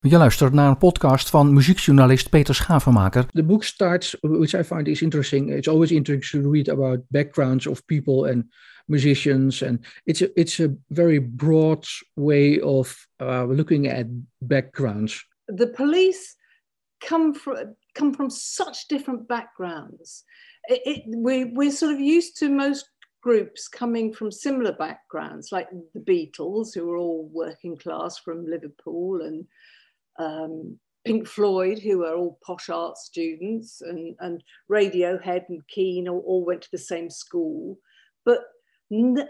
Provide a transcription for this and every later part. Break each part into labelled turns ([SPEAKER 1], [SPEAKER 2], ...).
[SPEAKER 1] Je luistert naar een podcast van muziekjournalist Peter Schavenmaker. The book starts, which I find is interesting. It's always interesting to read about backgrounds of people and musicians, and it's a, it's a very broad way of uh, looking at backgrounds.
[SPEAKER 2] The police come from come from such different backgrounds. It, it, we we're sort of used to most groups coming from similar backgrounds, like the Beatles, who were all working class from Liverpool and um, Pink Floyd, who are all posh art students, and, and Radiohead and Keane all, all went to the same school. But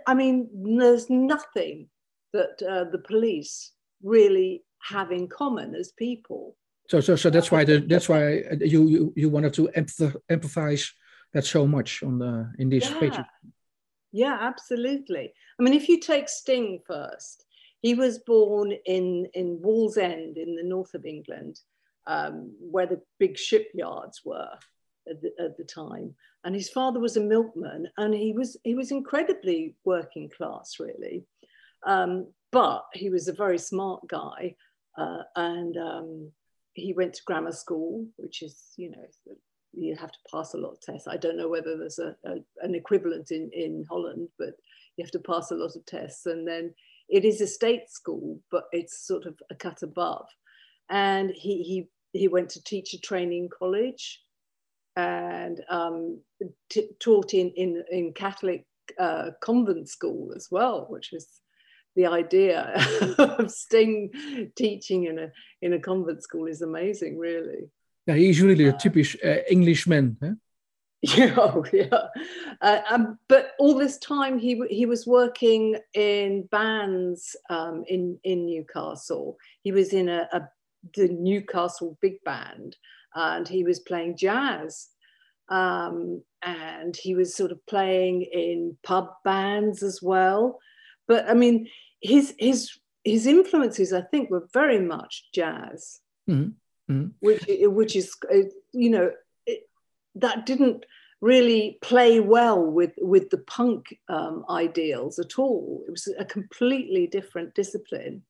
[SPEAKER 2] I mean, there's nothing that uh, the police really have in common as people.
[SPEAKER 1] So, so, so that's why the, that's why you, you you wanted to empathize that so much on the in this
[SPEAKER 2] yeah.
[SPEAKER 1] page.
[SPEAKER 2] Yeah, absolutely. I mean, if you take Sting first, he was born in, in Wallsend in the north of England, um, where the big shipyards were at the, at the, time. And his father was a milkman, and he was, he was incredibly working class, really. Um, but he was a very smart guy, uh, and um, he went to grammar school, which is, you know, you have to pass a lot of tests. I don't know whether there's a, a, an equivalent in, in Holland, but you have to pass a lot of tests. And then it is a state school, but it's sort of a cut above. And he, he, he went to teacher training college and um, t- taught in, in, in Catholic uh, convent school as well, which is the idea of Sting teaching in a, in a convent school is amazing, really.
[SPEAKER 1] Yeah, he's really a typisch uh, Englishman. Huh?
[SPEAKER 2] Yeah, yeah. Uh, um, but all this time, he he was working in bands um, in in Newcastle. He was in a, a, the Newcastle big band, and he was playing jazz. Um, and he was sort of playing in pub bands as well. But I mean, his his his influences, I think, were very much jazz, mm-hmm. Mm-hmm. which which is uh, you know that didn't really play well with with the punk um, ideals at all. It was a completely different discipline.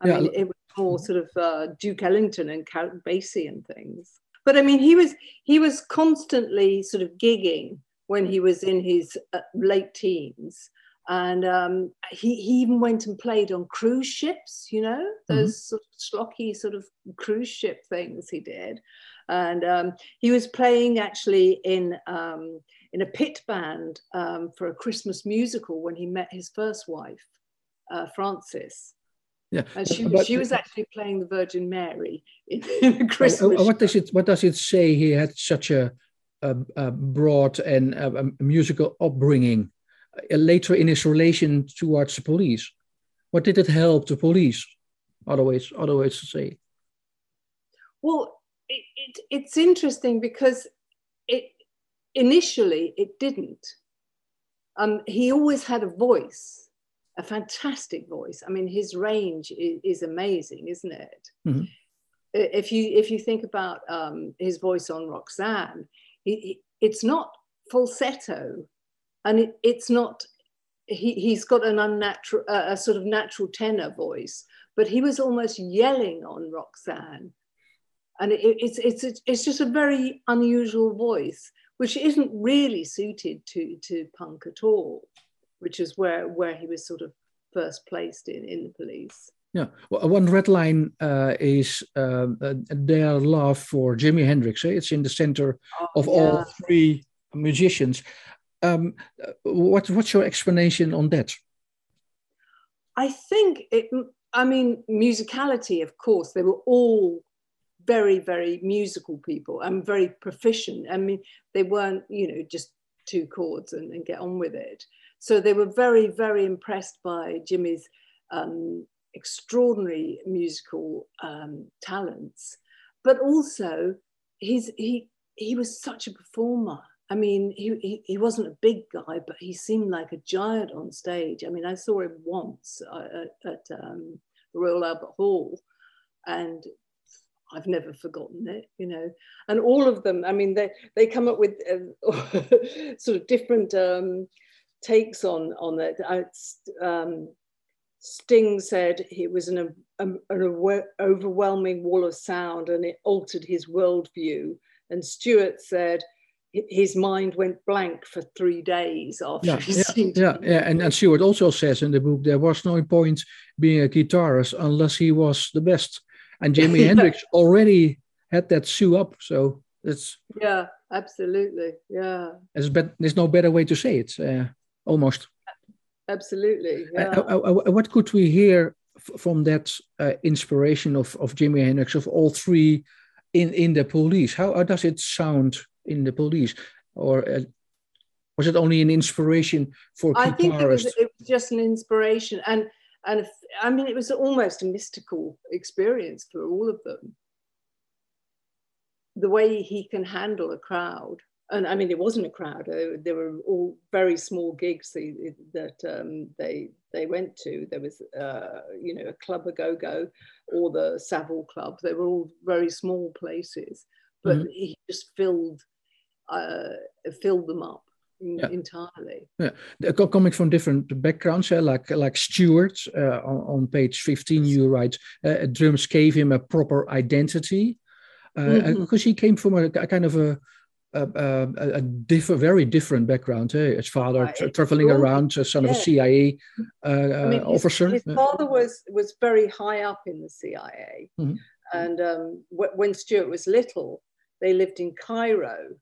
[SPEAKER 2] I yeah. mean, it was more sort of uh, Duke Ellington and Count Basie and things. But I mean, he was he was constantly sort of gigging when he was in his uh, late teens. And um, he, he even went and played on cruise ships, you know, those mm-hmm. sort of schlocky sort of cruise ship things he did. And um, he was playing actually in, um, in a pit band um, for a Christmas musical when he met his first wife, uh, Frances.
[SPEAKER 1] Yeah,
[SPEAKER 2] and she, but, she was actually playing the Virgin Mary in, in a Christmas.
[SPEAKER 1] What does it What does it say? He had such a, a, a broad and a, a musical upbringing. Uh, later in his relation towards the police, what did it help the police? Other ways, other ways to say.
[SPEAKER 2] Well, it, it, it's interesting because it initially it didn't. Um, he always had a voice, a fantastic voice. I mean, his range is, is amazing, isn't it? Mm-hmm. If you if you think about um, his voice on Roxanne, he, it's not falsetto, and it, it's not. He, he's got an unnatural, uh, a sort of natural tenor voice, but he was almost yelling on Roxanne and it, it's, it's, it's just a very unusual voice, which isn't really suited to, to punk at all, which is where, where he was sort of first placed in, in the police.
[SPEAKER 1] Yeah, well, one red line uh, is uh, uh, their love for Jimi Hendrix. Eh? It's in the center oh, of yeah. all three musicians. Um, what, what's your explanation on that?
[SPEAKER 2] I think it, I mean, musicality, of course, they were all very, very musical people and very proficient. I mean, they weren't, you know, just two chords and, and get on with it. So they were very, very impressed by Jimi's um, extraordinary musical um, talents, but also he's, he, he was such a performer. I mean, he, he, he, wasn't a big guy, but he seemed like a giant on stage. I mean, I saw him once uh, at, at um, Royal Albert Hall, and I've never forgotten it, you know. And all of them, I mean, they they come up with uh, sort of different um, takes on on it. Um, Sting said it was an, an, an overwhelming wall of sound and it altered his worldview. And Stewart said his mind went blank for three days after
[SPEAKER 1] yeah, yeah, yeah, yeah, And, and Stewart also says in the book there was no point being a guitarist unless he was the best. And Jimi Hendrix already had that shoe up, so it's
[SPEAKER 2] yeah, absolutely, yeah.
[SPEAKER 1] There's, be- there's no better way to say it, uh, almost.
[SPEAKER 2] Absolutely. Uh, yeah.
[SPEAKER 1] Uh, uh, what could we hear f- from that uh, inspiration of of Jimi Hendrix of all three in in the police? How, how does it sound in the police, or uh, was it only an inspiration for
[SPEAKER 2] I think it was, it was just an inspiration, and and I mean it was almost a mystical experience for all of them. The way he can handle a crowd, and I mean it wasn't a crowd; there were all very small gigs that um, they they went to. There was, uh, you know, a Club a Go Go or the Savile Club. They were all very small places, but mm-hmm. he just filled uh, filled them up yeah. entirely.
[SPEAKER 1] Yeah, coming from different backgrounds, uh, like like Stewart uh, on, on, page fifteen, you write uh, drums gave him a proper identity because uh, mm-hmm. he came from a, a kind of a a, a, a different, very different background. Eh? His father right. tra- traveling around, a son yeah. of a CIA uh, I mean, his, officer.
[SPEAKER 2] His father was was very high up in the CIA, mm-hmm. and um, w- when Stewart was little, they lived in Cairo,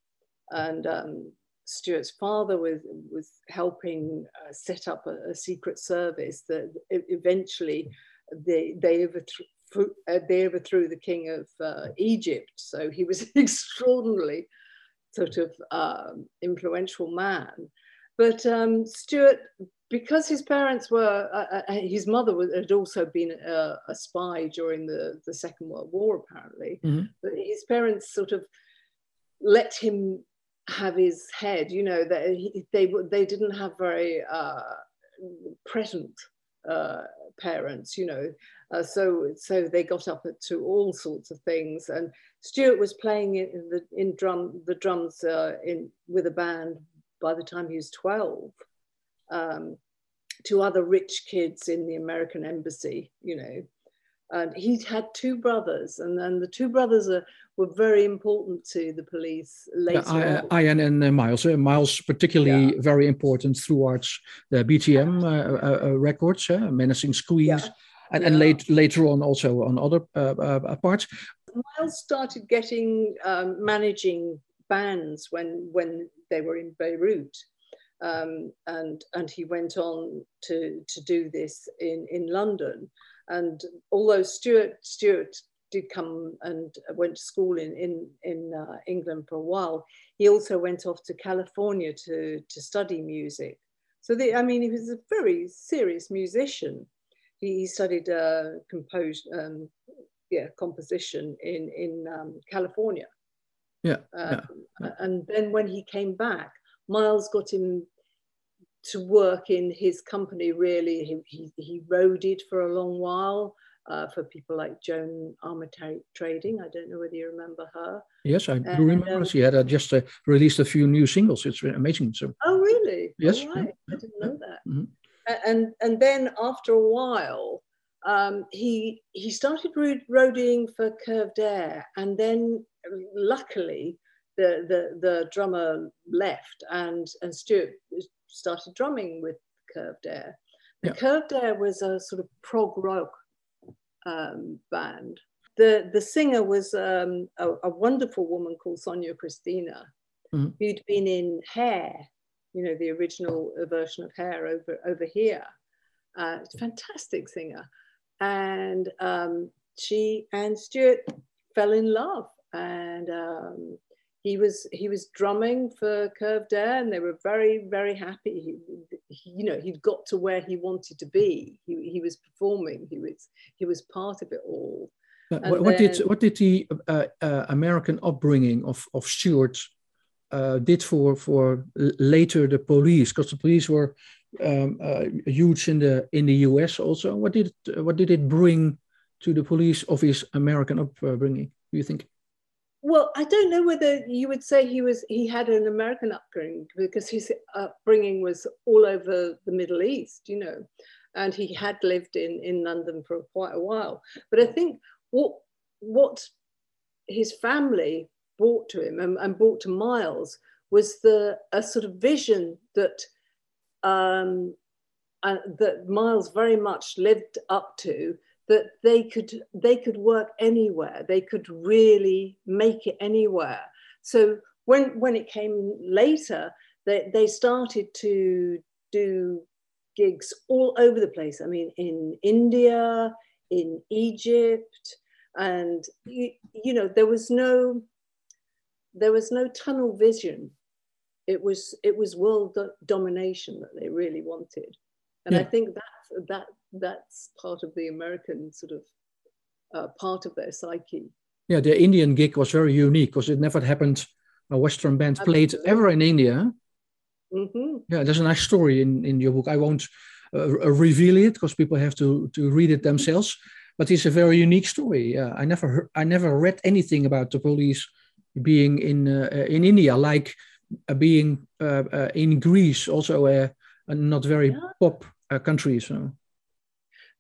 [SPEAKER 2] and um, Stewart's father was was helping uh, set up a, a, secret service that eventually they they overthrew, uh, they overthrew the king of uh, Egypt. So he was an extraordinarily sort of um, influential man. But um, Stewart, because his parents were, uh, uh his mother was, had also been a, a, spy during the, the Second World War, apparently. Mm-hmm. But his parents sort of let him have his head. You know that he, they they didn't have very uh, present uh, parents. You know, uh, so so they got up to all sorts of things. And Stewart was playing in the in drum the drums uh, in with a band by the time he was twelve. Um, to other rich kids in the American embassy, you know, and he had two brothers, and then the two brothers are, were very important to the police later.
[SPEAKER 1] Yeah, Ian and uh, Miles. Uh, Miles, particularly yeah. very important throughout the BTM uh, uh, uh, records, uh, Menacing Squeeze, yeah. and, and late, later on also on other parts.
[SPEAKER 2] Miles started getting um, managing bands when when they were in Beirut. Um, and and he went on to to do this in in London. And although Stuart Stewart did come and went to school in in in uh, England for a while, he also went off to California to to study music. So the, I mean, he was a very serious musician. He, he studied uh, compose, um, yeah, composition in in um, California.
[SPEAKER 1] Yeah, um,
[SPEAKER 2] yeah. And then when he came back, Miles got him to work in his company really he, he, he roaded for a long while uh, for people like Joan Armatrading. Trading. I don't know whether you remember her.
[SPEAKER 1] Yes, I do remember. Um, she had uh, just uh, released a few new singles. It's amazing. So.
[SPEAKER 2] Oh, really?
[SPEAKER 1] Yes.
[SPEAKER 2] Right. I didn't know that. Mm-hmm. And and then after a while, um, he he started roading for Curved Air, and then luckily the the the drummer left, and and Stewart started drumming with Curved Air. Yeah. Curved Air was a sort of prog rock um, band. The, the singer was um, a, a, wonderful woman called Sonja Kristina, mm-hmm. who'd been in Hair, you know, the original version of Hair over, over here. Uh, fantastic singer. And um, she and Stewart fell in love. And um, he was he was drumming for Curved Air, and they were very very happy. He, he, you know, he'd got to where he wanted to be. He, he was performing. He was he was part of it all.
[SPEAKER 1] what, what did what did the uh, uh, American upbringing of of Stewart uh, did for for later the police? Because the police were um, uh, huge in the in the U.S. also. What did what did it bring to the police of his American upbringing? Do you think?
[SPEAKER 2] Well, I don't know whether you would say he was he had an American upbringing because his upbringing was all over the Middle East, you know, and he had lived in, in London for quite a while. But I think what, what his family brought to him and, and brought to Miles was the a sort of vision that um, uh, that Miles very much lived up to. That they could they could work anywhere. They could really make it anywhere. So when when it came later, they they started to do gigs all over the place. I mean, in India, in Egypt, and you, you know there was no there was no tunnel vision it was it was world do- domination that they really wanted and yeah. i think that that that's part of the american sort of uh, part of their psyche
[SPEAKER 1] yeah the indian gig was very unique because it never happened a western band Absolutely. played ever in india mm-hmm. yeah there's a nice story in in your book i won't uh, reveal it because people have to to read it themselves but it's a very unique story yeah i never heard, i never read anything about the police being in uh, in india like uh, being uh, uh, in Greece, also a, a not very yeah. pop country. So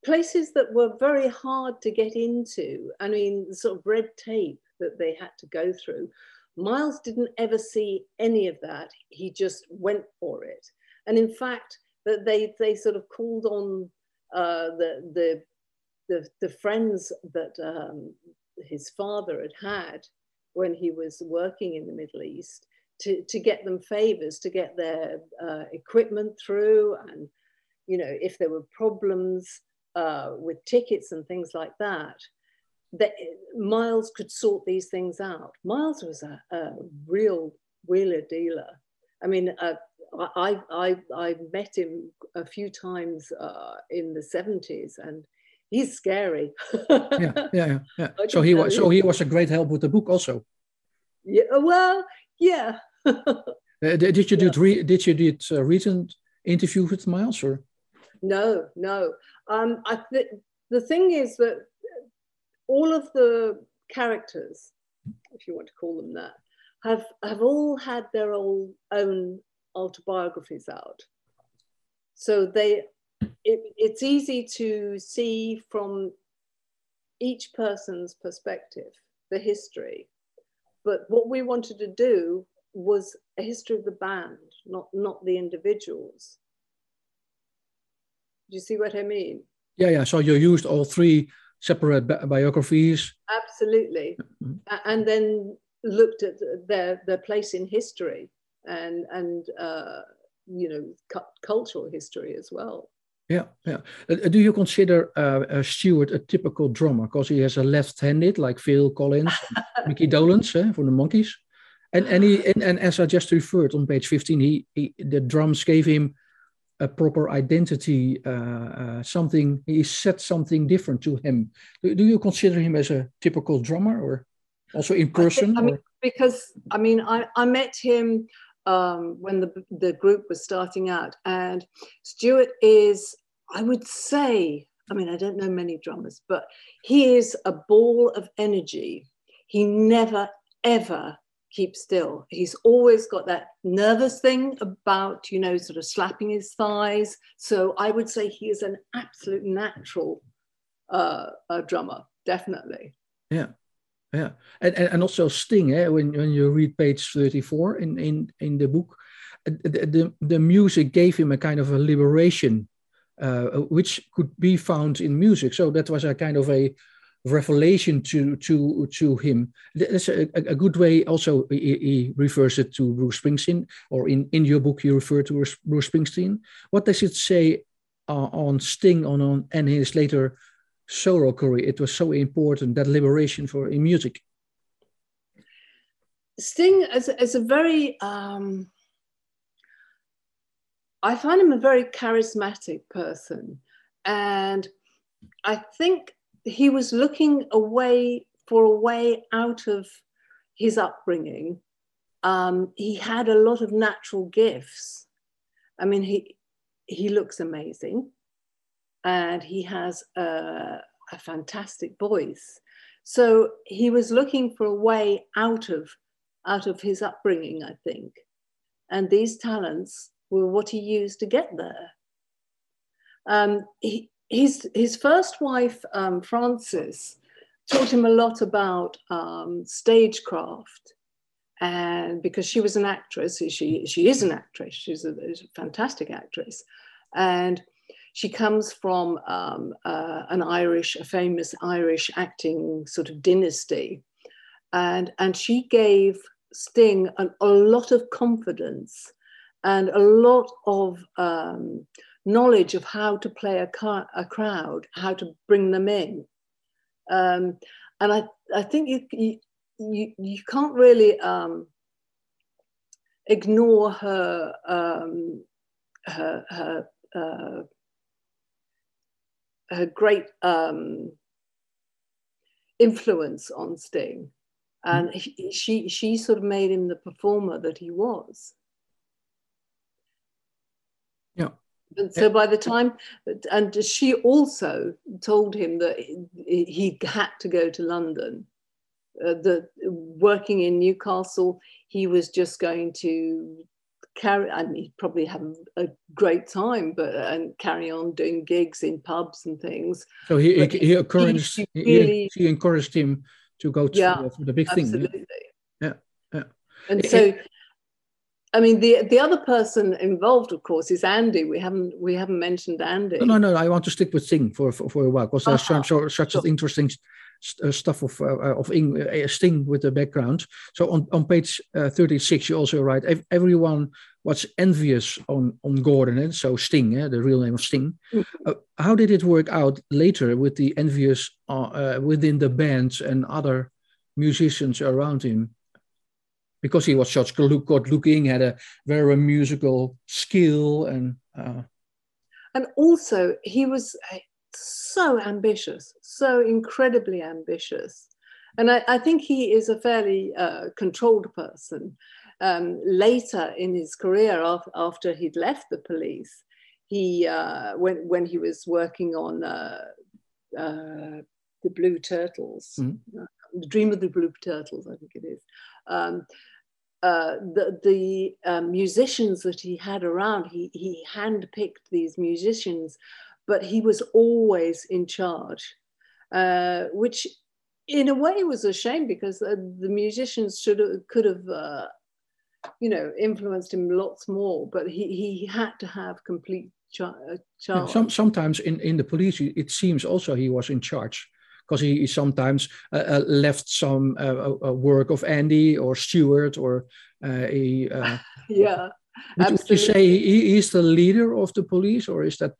[SPEAKER 2] places that were very hard to get into. I mean, the sort of red tape that they had to go through. Miles didn't ever see any of that. He just went for it. And in fact, that they they sort of called on uh, the, the the the friends that um, his father had had when he was working in the Middle East to, to get them favors, to get their uh, equipment through. And, you know, if there were problems uh, with tickets and things like that, that Miles could sort these things out. Miles was a, a real wheeler dealer. I mean, uh, I, I, I met him a few times uh, in the 70s and he's scary.
[SPEAKER 1] yeah, yeah, yeah. So he was so he was a great help with the book also.
[SPEAKER 2] Yeah, well, yeah.
[SPEAKER 1] uh, did you yeah. do did you did a recent interview with Miles or?
[SPEAKER 2] No, no. Um, I th- the thing is that all of the characters, if you want to call them that, have have all had their own own autobiographies out. So they, it, it's easy to see from each person's perspective the history but what we wanted to do was a history of the band, not, not the individuals. Do you see what I mean?
[SPEAKER 1] Yeah, yeah. So you used all three separate bi biographies.
[SPEAKER 2] Absolutely. Mm -hmm. And then looked at their, their place in history and, and uh, you know, cultural history as well.
[SPEAKER 1] Yeah, yeah. Uh, do you consider uh, uh, Stewart a typical drummer because he has a left-handed like Phil Collins, Mickey Dolenz eh, from the Monkees, and and, he, and and as I just referred on page fifteen, he, he the drums gave him a proper identity, uh, uh, something he set something different to him. Do, do, you consider him as a typical drummer, or also in person?
[SPEAKER 2] I, think, I mean, because I mean, I I met him um, when the, the group was starting out. And Stewart is, I would say, I mean, I don't know many drummers, but he is a ball of energy. He never, ever keeps still. He's always got that nervous thing about, you know, sort of slapping his thighs. So I would say he is an absolute natural uh, drummer, definitely.
[SPEAKER 1] Yeah yeah and, and, and also sting eh? when, when you read page 34 in, in, in the book uh, the, the, the music gave him a kind of a liberation uh, which could be found in music so that was a kind of a revelation to to to him. That's a, a good way also he, he, refers it to bruce springsteen or in in your book you refer to bruce springsteen. What does it say uh, on sting on, on and his later solo career? It was so important that liberation for in music.
[SPEAKER 2] Sting as, as a very um, i find him a very charismatic person. And i think he was looking away for a way out of his upbringing um, he had a lot of natural gifts i mean he he looks amazing and he has a, a fantastic voice. So he was looking for a way out of out of his upbringing, I think. And these talents were what he used to get there. Um, he, his, his first wife, um, Frances, taught him a lot about um, stagecraft. And because she was an actress, she, she is an actress, she's a, she's a fantastic actress. And she comes from um, uh, an Irish, a famous Irish acting sort of dynasty. And, and she gave Sting an, a lot of confidence and a lot of um, knowledge of how to play a, car, a crowd, how to bring them in. Um, and I, I think you, you, you, can't really um, ignore her, um, her, her, uh, her great um, influence on Sting. And mm. he, she, she sort of made him the performer that he was.
[SPEAKER 1] Yeah.
[SPEAKER 2] And so by the time, and she also told him that he had to go to London. Uh, the working in Newcastle, he was just going to carry. I mean, he'd probably have a great time, but and carry on doing gigs in pubs and things.
[SPEAKER 1] So he he, he encouraged he, really, he, encouraged him to go to,
[SPEAKER 2] yeah,
[SPEAKER 1] the big
[SPEAKER 2] absolutely.
[SPEAKER 1] thing. Yeah, yeah.
[SPEAKER 2] And so I mean, the the other person involved, of course, is Andy. We haven't we haven't mentioned Andy.
[SPEAKER 1] No, no, no. I want to stick with Sting for for, for a while because there's uh-huh. such, such sure. interesting uh, stuff of uh, of uh, Sting with the background. So on on page uh, 36, you also write everyone was envious on on Gordon, and eh? so Sting, eh? the real name of Sting. Mm-hmm. Uh, how did it work out later with the envious uh, within the bands and other musicians around him? Because he was such good looking, had a very musical skill, and uh,
[SPEAKER 2] and also he was uh, so ambitious, so incredibly ambitious. And I, I think he is a fairly uh, controlled person. Um, later in his career, after, after he'd left the police, he uh, when when he was working on uh, uh, the Blue Turtles, mm-hmm. The Dream of the Blue Turtles, I think it is. Um, uh, the, the uh, musicians that he had around, he, he handpicked these musicians, but he was always in charge, uh, which in a way was a shame because uh, the musicians should have, could have, uh, you know, influenced him lots more, but he, he had to have complete charge.
[SPEAKER 1] Some, sometimes in, in the police, it seems also he was in charge because he, he, sometimes uh, uh, left some uh, work of Andy or Stewart or
[SPEAKER 2] a. yeah.
[SPEAKER 1] Would absolutely. you say he, he's the leader of the police, or is that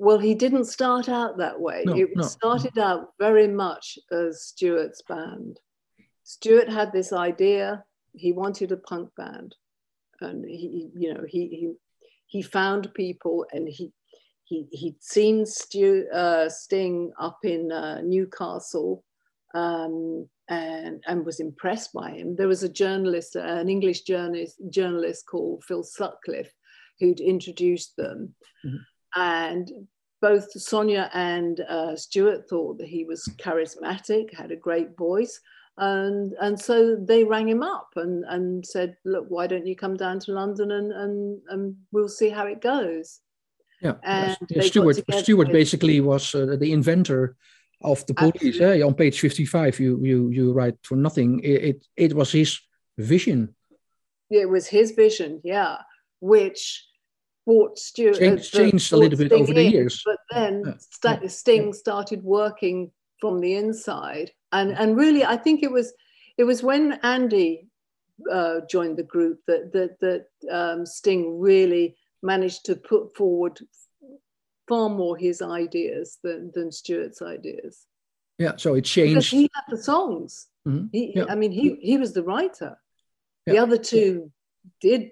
[SPEAKER 2] well, he didn't start out that way.
[SPEAKER 1] No,
[SPEAKER 2] it
[SPEAKER 1] no.
[SPEAKER 2] started out very much as Stewart's band. Stewart had this idea. He wanted a punk band, and he, you know, he he he found people, and he he, he'd seen Stu, uh, Sting up in uh, Newcastle um, and, and was impressed by him. There was a journalist, uh, an English journalist, journalist called Phil Sutcliffe, who'd introduced them. Mm-hmm. And both Sonja and uh, Stewart thought that he was charismatic, had a great voice. And, and so they rang him up and, and said, look, why don't you come down to London and, and, and we'll see how it goes.
[SPEAKER 1] Yeah, yes. Stewart. Stewart basically was uh, the inventor of the police. Eh? On page fifty-five, you you you write for nothing. It, it it was his vision.
[SPEAKER 2] It was his vision, yeah, which brought Stewart
[SPEAKER 1] changed, uh, changed a little bit Sting over the years.
[SPEAKER 2] But then yeah. St- yeah. Sting started working from the inside, and and really, I think it was it was when Andy uh, joined the group that that that um, Sting really managed to put forward far more his ideas than, than Stewart's ideas.
[SPEAKER 1] Yeah, so it changed. Because
[SPEAKER 2] he had the songs. Mm-hmm. He, yeah. I mean, he, he was the writer. Yeah. The other two did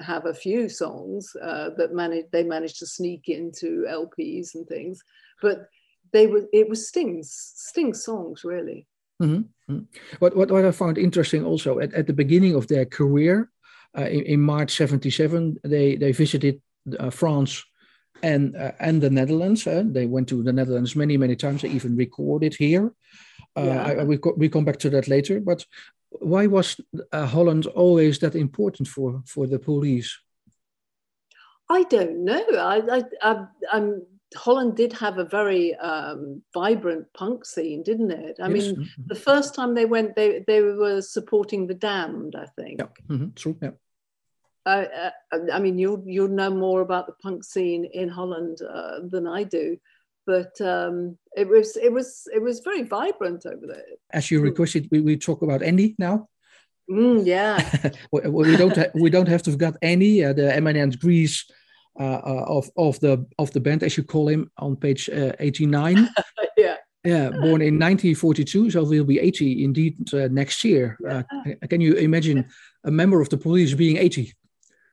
[SPEAKER 2] have a few songs uh, that managed they managed to sneak into LPs and things, but they were it was Sting's Sting songs really.
[SPEAKER 1] Mm-hmm. mm-hmm. What, what what I found interesting also at, at the beginning of their career, in, in, March 77, they, they visited uh, France and, uh, and the Netherlands. they went to the Netherlands many, many times. They even recorded here. Yeah. I, we, we come back to that later. But why was Holland always that important for, for the police?
[SPEAKER 2] I don't know. I, I, I, Holland did have a very um, vibrant punk scene, didn't it? I yes. mean, mm-hmm. the first time they went, they they were supporting the Damned, I think.
[SPEAKER 1] Yeah, mm-hmm. true. Yeah.
[SPEAKER 2] Uh, I mean, you'll you'll know more about the punk scene in Holland uh, than I do, but um, it was it was it was very vibrant over there.
[SPEAKER 1] As you hmm. requested, we, we talk about Andy now.
[SPEAKER 2] Mm, yeah,
[SPEAKER 1] we don't ha- we don't have to forget Andy, uh, the eminence grise uh, uh, of of the of the band, as you call him, on page uh, eighty nine.
[SPEAKER 2] yeah.
[SPEAKER 1] Yeah, born in 1942, so he'll be 80 indeed uh, next year. Yeah. Uh, can you imagine a member of the police being 80?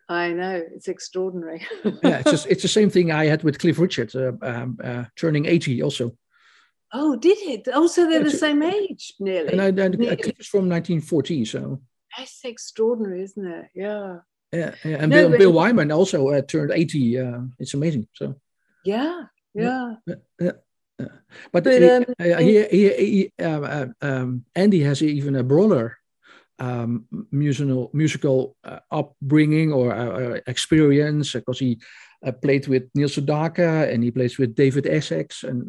[SPEAKER 2] I know it's extraordinary.
[SPEAKER 1] yeah, it's just, it's the same thing I had with Cliff Richard, uh, um, turning 80 also.
[SPEAKER 2] Oh, did it? Oh, so they're yeah, the same age, nearly.
[SPEAKER 1] And I, and Cliff is from 1940, so.
[SPEAKER 2] That's extraordinary, isn't it? Yeah.
[SPEAKER 1] Yeah, yeah. and no, Bill, Bill Wyman also uh, turned 80. Uh, it's amazing. So.
[SPEAKER 2] Yeah, yeah. yeah.
[SPEAKER 1] But, but um, uh, he, he, he, um, uh, um, Andy has even a brother um, musical musical uh, upbringing or uh, experience because he uh, played with Neil Sedaka and he plays with David Essex and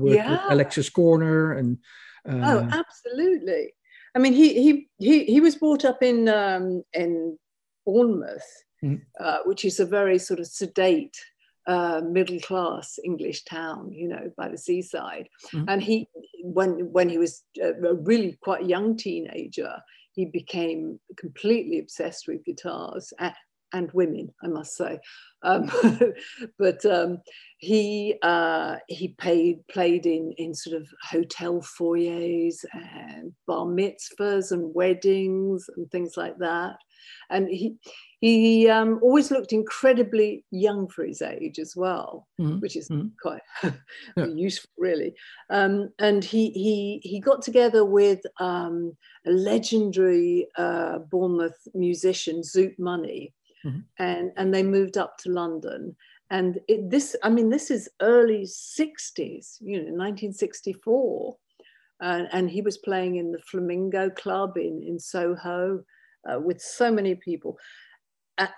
[SPEAKER 1] worked yeah. with Alexis Korner and.
[SPEAKER 2] oh, absolutely! I mean, he he he he was brought up in um, in Bournemouth, mm. uh, which is a very sort of sedate uh, middle class English town, you know, by the seaside. Mm. And he, when when he was a really quite young teenager, he became completely obsessed with guitars and women, I must say. Um, but um, he uh, he paid, played in in sort of hotel foyers and bar mitzvahs and weddings and things like that. And he he um, always looked incredibly young for his age as well, mm-hmm. which is mm-hmm. quite yeah. useful, really. Um, and he he he got together with um, a legendary uh, Bournemouth musician, Zoot Money, mm-hmm. and and they moved up to London. And it, this, I mean, this is early '60s, you know, 1964, uh, and he was playing in the Flamingo Club in in Soho uh, with so many people.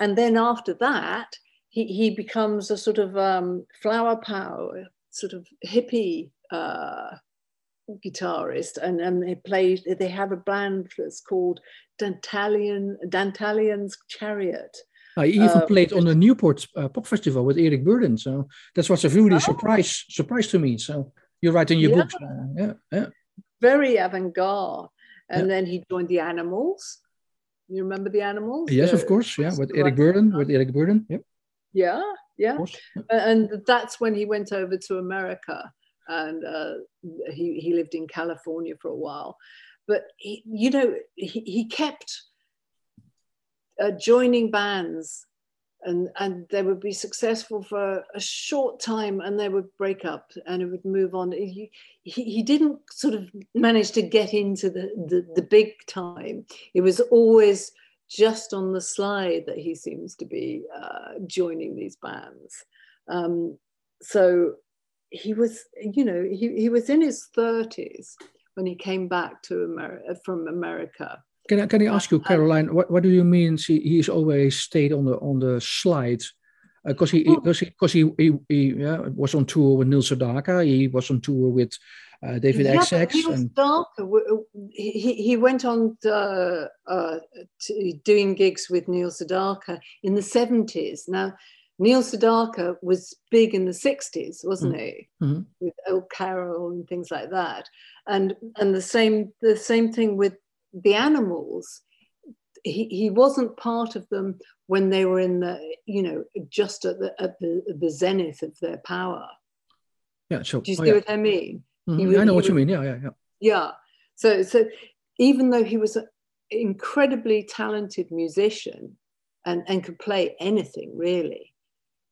[SPEAKER 2] and then after that, he, he becomes a sort of um, flower power, sort of hippie uh, guitarist and, and they play they have a band that's called Dantalian Dantalian's Chariot
[SPEAKER 1] I even uh, played on the Newport uh, Pop Festival with Eric Burdon, so that was a really oh. surprise surprise to me. So you write in your yeah. books, uh, yeah, yeah,
[SPEAKER 2] very avant-garde. And yeah. then he joined the Animals. You remember the Animals?
[SPEAKER 1] Yes, the, of course. Yeah, with Eric Burdon. With Eric Burdon. Yep.
[SPEAKER 2] Yeah, yeah. And that's when he went over to America, and uh, he he lived in California for a while. But he, you know, he, he kept uh, joining bands and and they would be successful for a short time and they would break up and it would move on. He, he, he didn't sort of manage to get into the, the, the big time. It was always just on the slide that he seems to be uh, joining these bands. Um, so he was you know he, he was in his 30s when he came back to America from America
[SPEAKER 1] can I, can I ask you, Caroline, what, what do you mean he, he's always stayed on the on the slides? Because uh, he because he, cause he, he, he yeah, was on tour with Neil Sedaka, he was on tour with uh, David yeah, Essex.
[SPEAKER 2] He was and... He, he went on to, uh, to doing gigs with Neil Sedaka in the 70s. Now, Neil Sedaka was big in the 60s, wasn't mm. he? Mm-hmm. With Old Carol and things like that. And and the same the same thing with the animals, he, he wasn't part of them when they were in the, you know, just at the, at the, the zenith of their power.
[SPEAKER 1] Yeah, sure.
[SPEAKER 2] Do you oh, see oh, yeah. what I mean?
[SPEAKER 1] Mm-hmm. I know what was, you mean. Yeah, yeah, yeah.
[SPEAKER 2] Yeah. So, so even though he was an incredibly talented musician and, and could play anything really,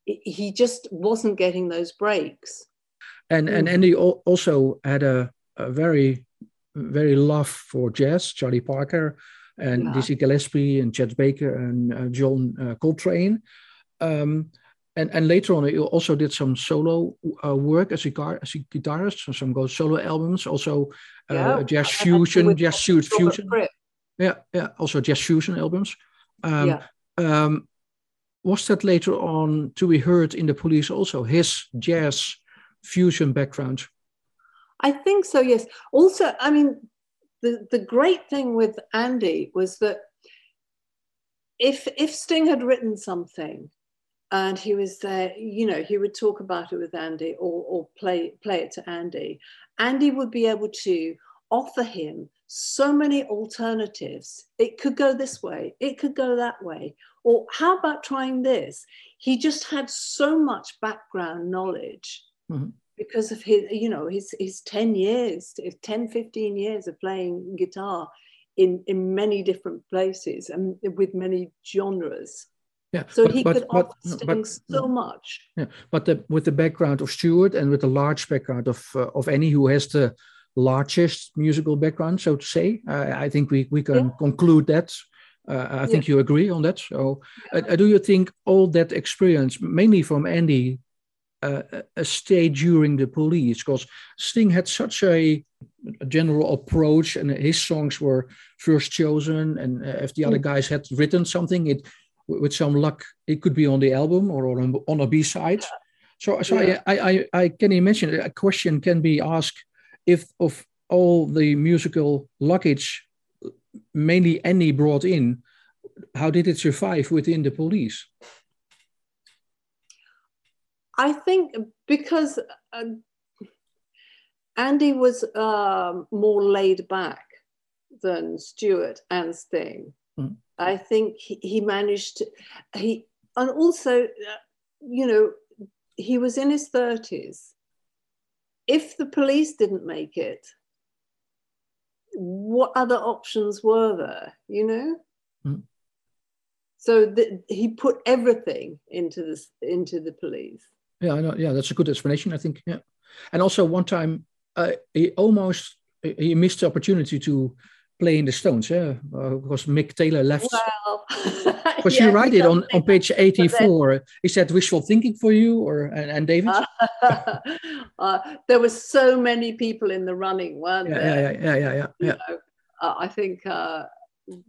[SPEAKER 2] he just wasn't getting those breaks.
[SPEAKER 1] And and mm. Andy also had a, a very very love for jazz, Charlie Parker and yeah. Dizzy Gillespie and Chet Baker and uh, John uh, Coltrane. Um, and, and later on, he also did some solo uh, work as a, guitar, as a guitarist, so some go solo albums, also uh, yeah. jazz fusion, jazz fusion. Yeah, yeah, also jazz fusion albums. Um, yeah. Um, was that later on to be heard in the police also, his jazz fusion background?
[SPEAKER 2] I think so, yes. Also, I mean, the, the great thing with Andy was that if if Sting had written something and he was there, you know, he would talk about it with Andy or, or play play it to Andy. Andy would be able to offer him so many alternatives. It could go this way, it could go that way. Or how about trying this? He just had so much background knowledge mm-hmm. Because of his, you know, his, his 10 years, 10, 15 years of playing guitar in, in many different places and with many genres.
[SPEAKER 1] Yeah,
[SPEAKER 2] so but, he but, could but, offer but, so much.
[SPEAKER 1] Yeah, but the, with the background of Stewart and with the large background of uh, of Andy, who has the largest musical background, so to say. Uh, I think we, we can yeah. conclude that. Uh, I think yeah. you agree on that. So, uh, uh, do you think all that experience, mainly from Andy, uh, uh, stayed during the police? Because Sting had such a, a, general approach, and his songs were first chosen. And if the other mm. guys had written something, it with some luck, it could be on the album or on, on a B side. So, so yeah. I, I, I can imagine a question can be asked if of all the musical luggage, mainly Andy brought in, how did it survive within the police?
[SPEAKER 2] I think because uh, Andy was uh, more laid back than Stewart and Sting. Mm. I think he, he, managed to, he, and also, uh, you know, he was in his 30s if the police didn't make it, what other options were there, you know? Mm. So the, he put everything into this into the police.
[SPEAKER 1] Yeah, I know. Yeah, that's a good explanation. I think. Yeah, and also one time uh, he almost he missed the opportunity to play in the Stones, yeah, uh, because Mick Taylor left.
[SPEAKER 2] Well,
[SPEAKER 1] because yeah, you write it on, on page 84. Is that wishful thinking for you or and, and David?
[SPEAKER 2] Uh, uh, there were so many people in the running, weren't
[SPEAKER 1] yeah,
[SPEAKER 2] there?
[SPEAKER 1] Yeah, yeah, yeah, yeah. yeah.
[SPEAKER 2] Know, uh, I think uh,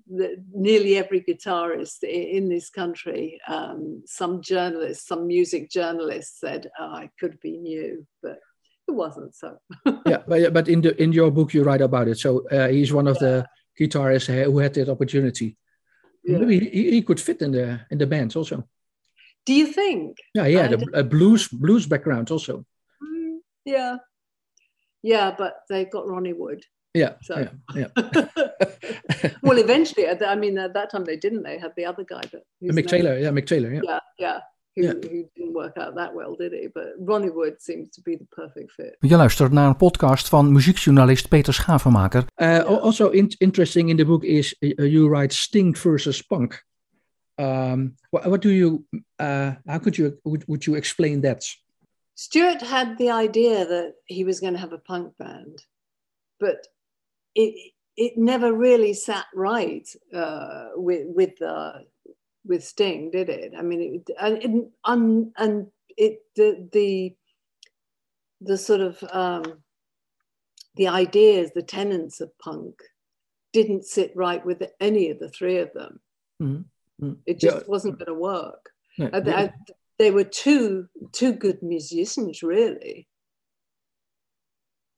[SPEAKER 2] nearly every guitarist in this country, um, some journalists, some music journalists said, oh, I could be new, but it wasn't so.
[SPEAKER 1] yeah, but but in the in your book you write about it. So uh, he's one of yeah. the guitarists who had that opportunity. Yeah. Maybe he, he, could fit in the in the band also.
[SPEAKER 2] Do you think?
[SPEAKER 1] Yeah, yeah, the, a blues blues background also.
[SPEAKER 2] Mm, yeah, yeah, but they've got Ronnie Wood.
[SPEAKER 1] Yeah, so. yeah, yeah.
[SPEAKER 2] well, eventually, I mean, at that time they didn't. They had the other guy, but
[SPEAKER 1] Mick Taylor. Yeah, Mick Taylor. Yeah,
[SPEAKER 2] yeah, yeah who, yeah. who didn't work out that well, did he? But Ronnie Wood seems to be the perfect fit.
[SPEAKER 1] Je luistert naar een podcast van muziekjournalist Peter Schavenmaker. Uh, Also in interesting in the book is uh, you write Sting versus Punk. Um, what, what, do you? Uh, how could you? Would, would you explain that?
[SPEAKER 2] Stewart had the idea that he was going to have a punk band, but it it never really sat right uh, with with the with Sting, did it? I mean, it, and and, and it the the the sort of um, the ideas, the tenets of punk didn't sit right with any of the three of them. Mm-hmm. It just yeah. wasn't going to work. No, yeah. they were two two good musicians, really.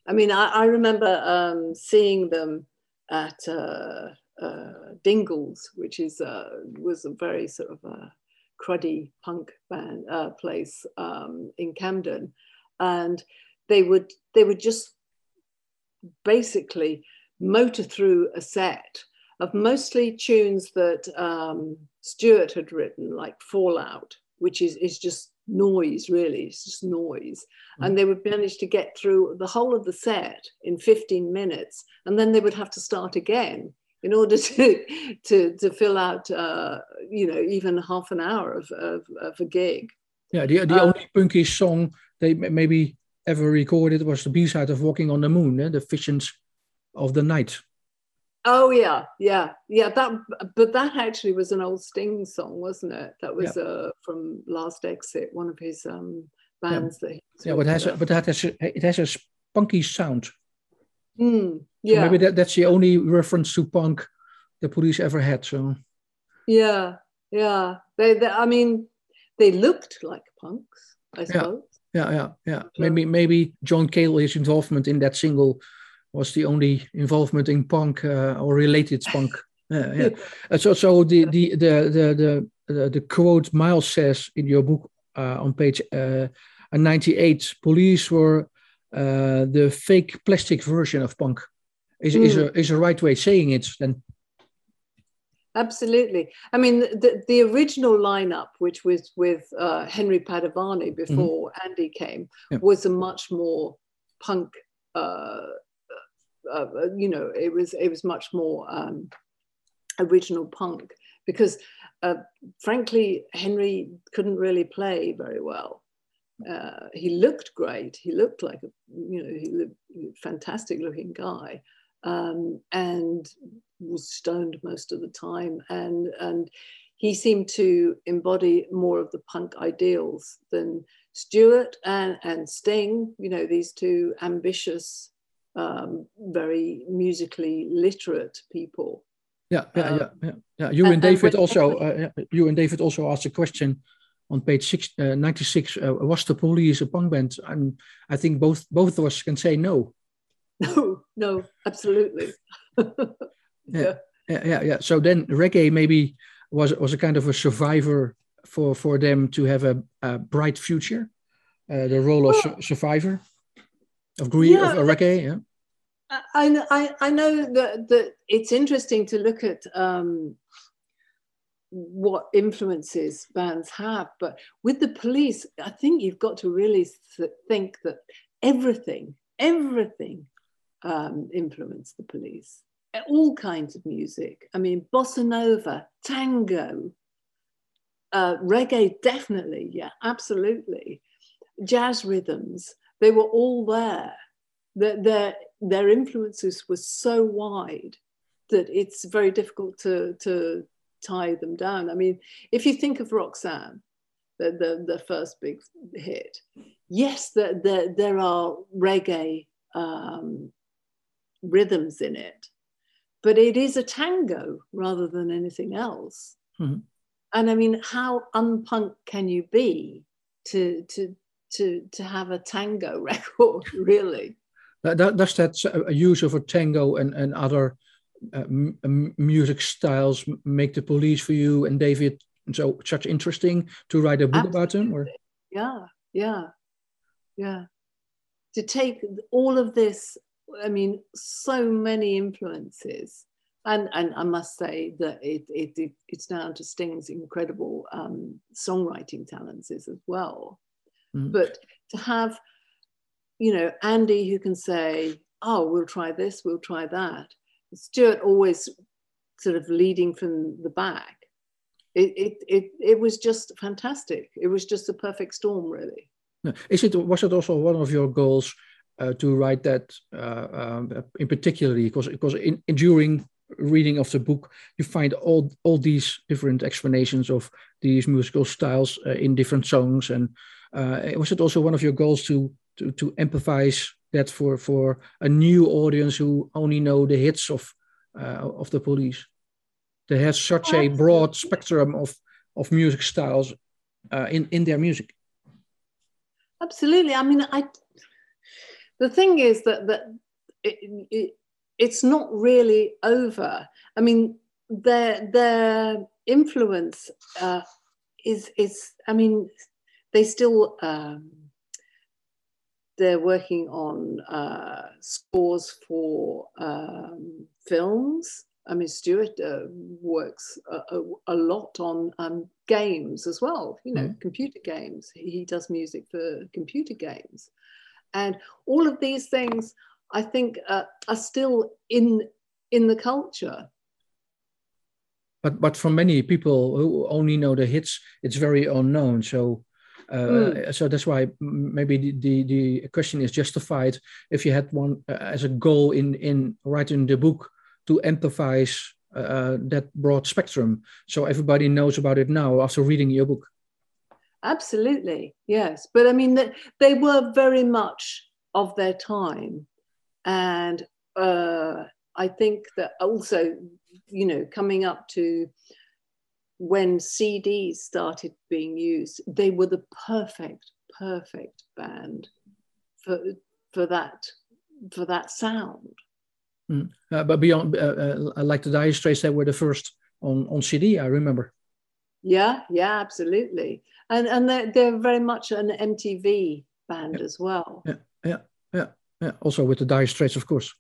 [SPEAKER 2] I mean, I, I remember um, seeing them at. Uh, uh, Dingwalls, which is uh, was a very sort of cruddy punk band uh, place um, in Camden, and they would they would just basically motor through a set of mostly tunes that um, Stewart had written, like Fallout, which is is just noise really it's just noise mm. and they would manage to get through the whole of the set in 15 minutes and then they would have to start again in order to to to fill out uh, you know even half an hour of, of, of a gig.
[SPEAKER 1] Yeah, the, the uh, only punky song they maybe ever recorded was the B side of Walking on the Moon, eh? the Visions of the Night.
[SPEAKER 2] Oh yeah, yeah, yeah. That, but that actually was an old Sting song, wasn't it? That was yeah. uh, from Last Exit, one of his um, bands
[SPEAKER 1] yeah.
[SPEAKER 2] that.
[SPEAKER 1] yeah, but it has, a, but that has a, it has a spunky sound.
[SPEAKER 2] Mm, yeah.
[SPEAKER 1] So maybe that, that's the only reference to punk the police ever had. So
[SPEAKER 2] yeah, yeah. They, they, I mean, they looked like punks, I suppose.
[SPEAKER 1] Yeah, yeah, yeah. Maybe, maybe John Cale, his involvement in that single was the only involvement in punk uh, or related punk. Yeah, yeah. Uh, so, so the the the the the, the quote Miles says in your book uh, on page uh, 98, police were uh, the fake plastic version of punk. Is mm. is a is a right way saying it then?
[SPEAKER 2] Absolutely. I mean, the, the original lineup, which was with uh, Henry Padovani before mm-hmm. Andy came, yeah. was a much more punk. Uh, uh, you know, it was it was much more um, original punk because, uh, frankly, Henry couldn't really play very well. Uh, he looked great. He looked like a you know he looked fantastic looking guy, um, and was stoned most of the time. And, and he seemed to embody more of the punk ideals than Stewart and, and Sting, you know, these two ambitious, um, very musically literate people.
[SPEAKER 1] Yeah, yeah, um, yeah, yeah, yeah. You and, and David and also, uh, you and David also asked a question on page six, uh, 96 uh, was the police a punk band and i think both both of us can say no
[SPEAKER 2] no no absolutely
[SPEAKER 1] yeah. yeah, yeah, yeah. So then reggae maybe was was a kind of a survivor for for them to have a, a bright future. Uh, the role well, of su survivor of grief yeah, of reggae. Yeah.
[SPEAKER 2] I, I, I know that, that it's interesting to look at um, what influences bands have, but with the police, I think you've got to really think that everything, everything um, influenced the police all kinds of music. I mean, bossa nova, tango, uh, reggae, definitely, yeah, absolutely. Jazz rhythms, they were all there. Their, their, their influences were so wide that it's very difficult to, to tie them down. I mean, if you think of Roxanne, the, the, the first big hit, yes, there, there, there are reggae um, rhythms in it, but it is a tango rather than anything else. Mm-hmm. And I mean, how unpunk can you be to to to to have a tango record, really?
[SPEAKER 1] Does that use of a tango and and other uh, m- music styles make the police for you and David so such interesting to write a book Absolutely. about them? Or
[SPEAKER 2] yeah, yeah, yeah. To take all of this I mean, so many influences. And, and I must say that it, it, it it's down to Sting's incredible um, songwriting talents as well. Mm. But to have, you know, Andy who can say, oh, we'll try this, we'll try that. Stewart always sort of leading from the back. It, it, it, it was just fantastic. It was just a perfect storm, really.
[SPEAKER 1] Is it was it also one of your goals uh, to write that uh, um, in particularly because because in, in, during reading of the book you find all all these different explanations of these musical styles uh, in different songs and uh, was it also one of your goals to to, to empathize that for for a new audience who only know the hits of uh, of the police they have such a broad spectrum of of music styles uh, in in their music
[SPEAKER 2] absolutely i mean i the thing is that that it, it, it's not really over. I mean, their their influence uh, is is. I mean, they still um, they're working on uh, scores for um, films. I mean, Stewart uh, works a, a, a, lot on um, games as well, you know, mm. computer games. He does music for computer games. And all of these things, I think, uh, are still in, in the culture.
[SPEAKER 1] But, but for many people who only know the hits, it's very unknown. So mm. so that's why maybe the, the, the, question is justified if you had one uh, as a goal in, in writing the book to empathize uh, that broad spectrum so everybody knows about it now after reading your book
[SPEAKER 2] Absolutely, yes. But I mean, they were very much of their time. And uh, I think that also, you know, coming up to when CDs started being used, they were the perfect, perfect band for for that for that sound.
[SPEAKER 1] Mm. Uh, but beyond, uh, uh, like the Dire Straits, they were the first on on CD. I remember.
[SPEAKER 2] Yeah, yeah, absolutely, and and they're, they're very much an MTV band
[SPEAKER 1] yeah.
[SPEAKER 2] as well.
[SPEAKER 1] Yeah, yeah, yeah, yeah. Also with the Dire Straits, of course.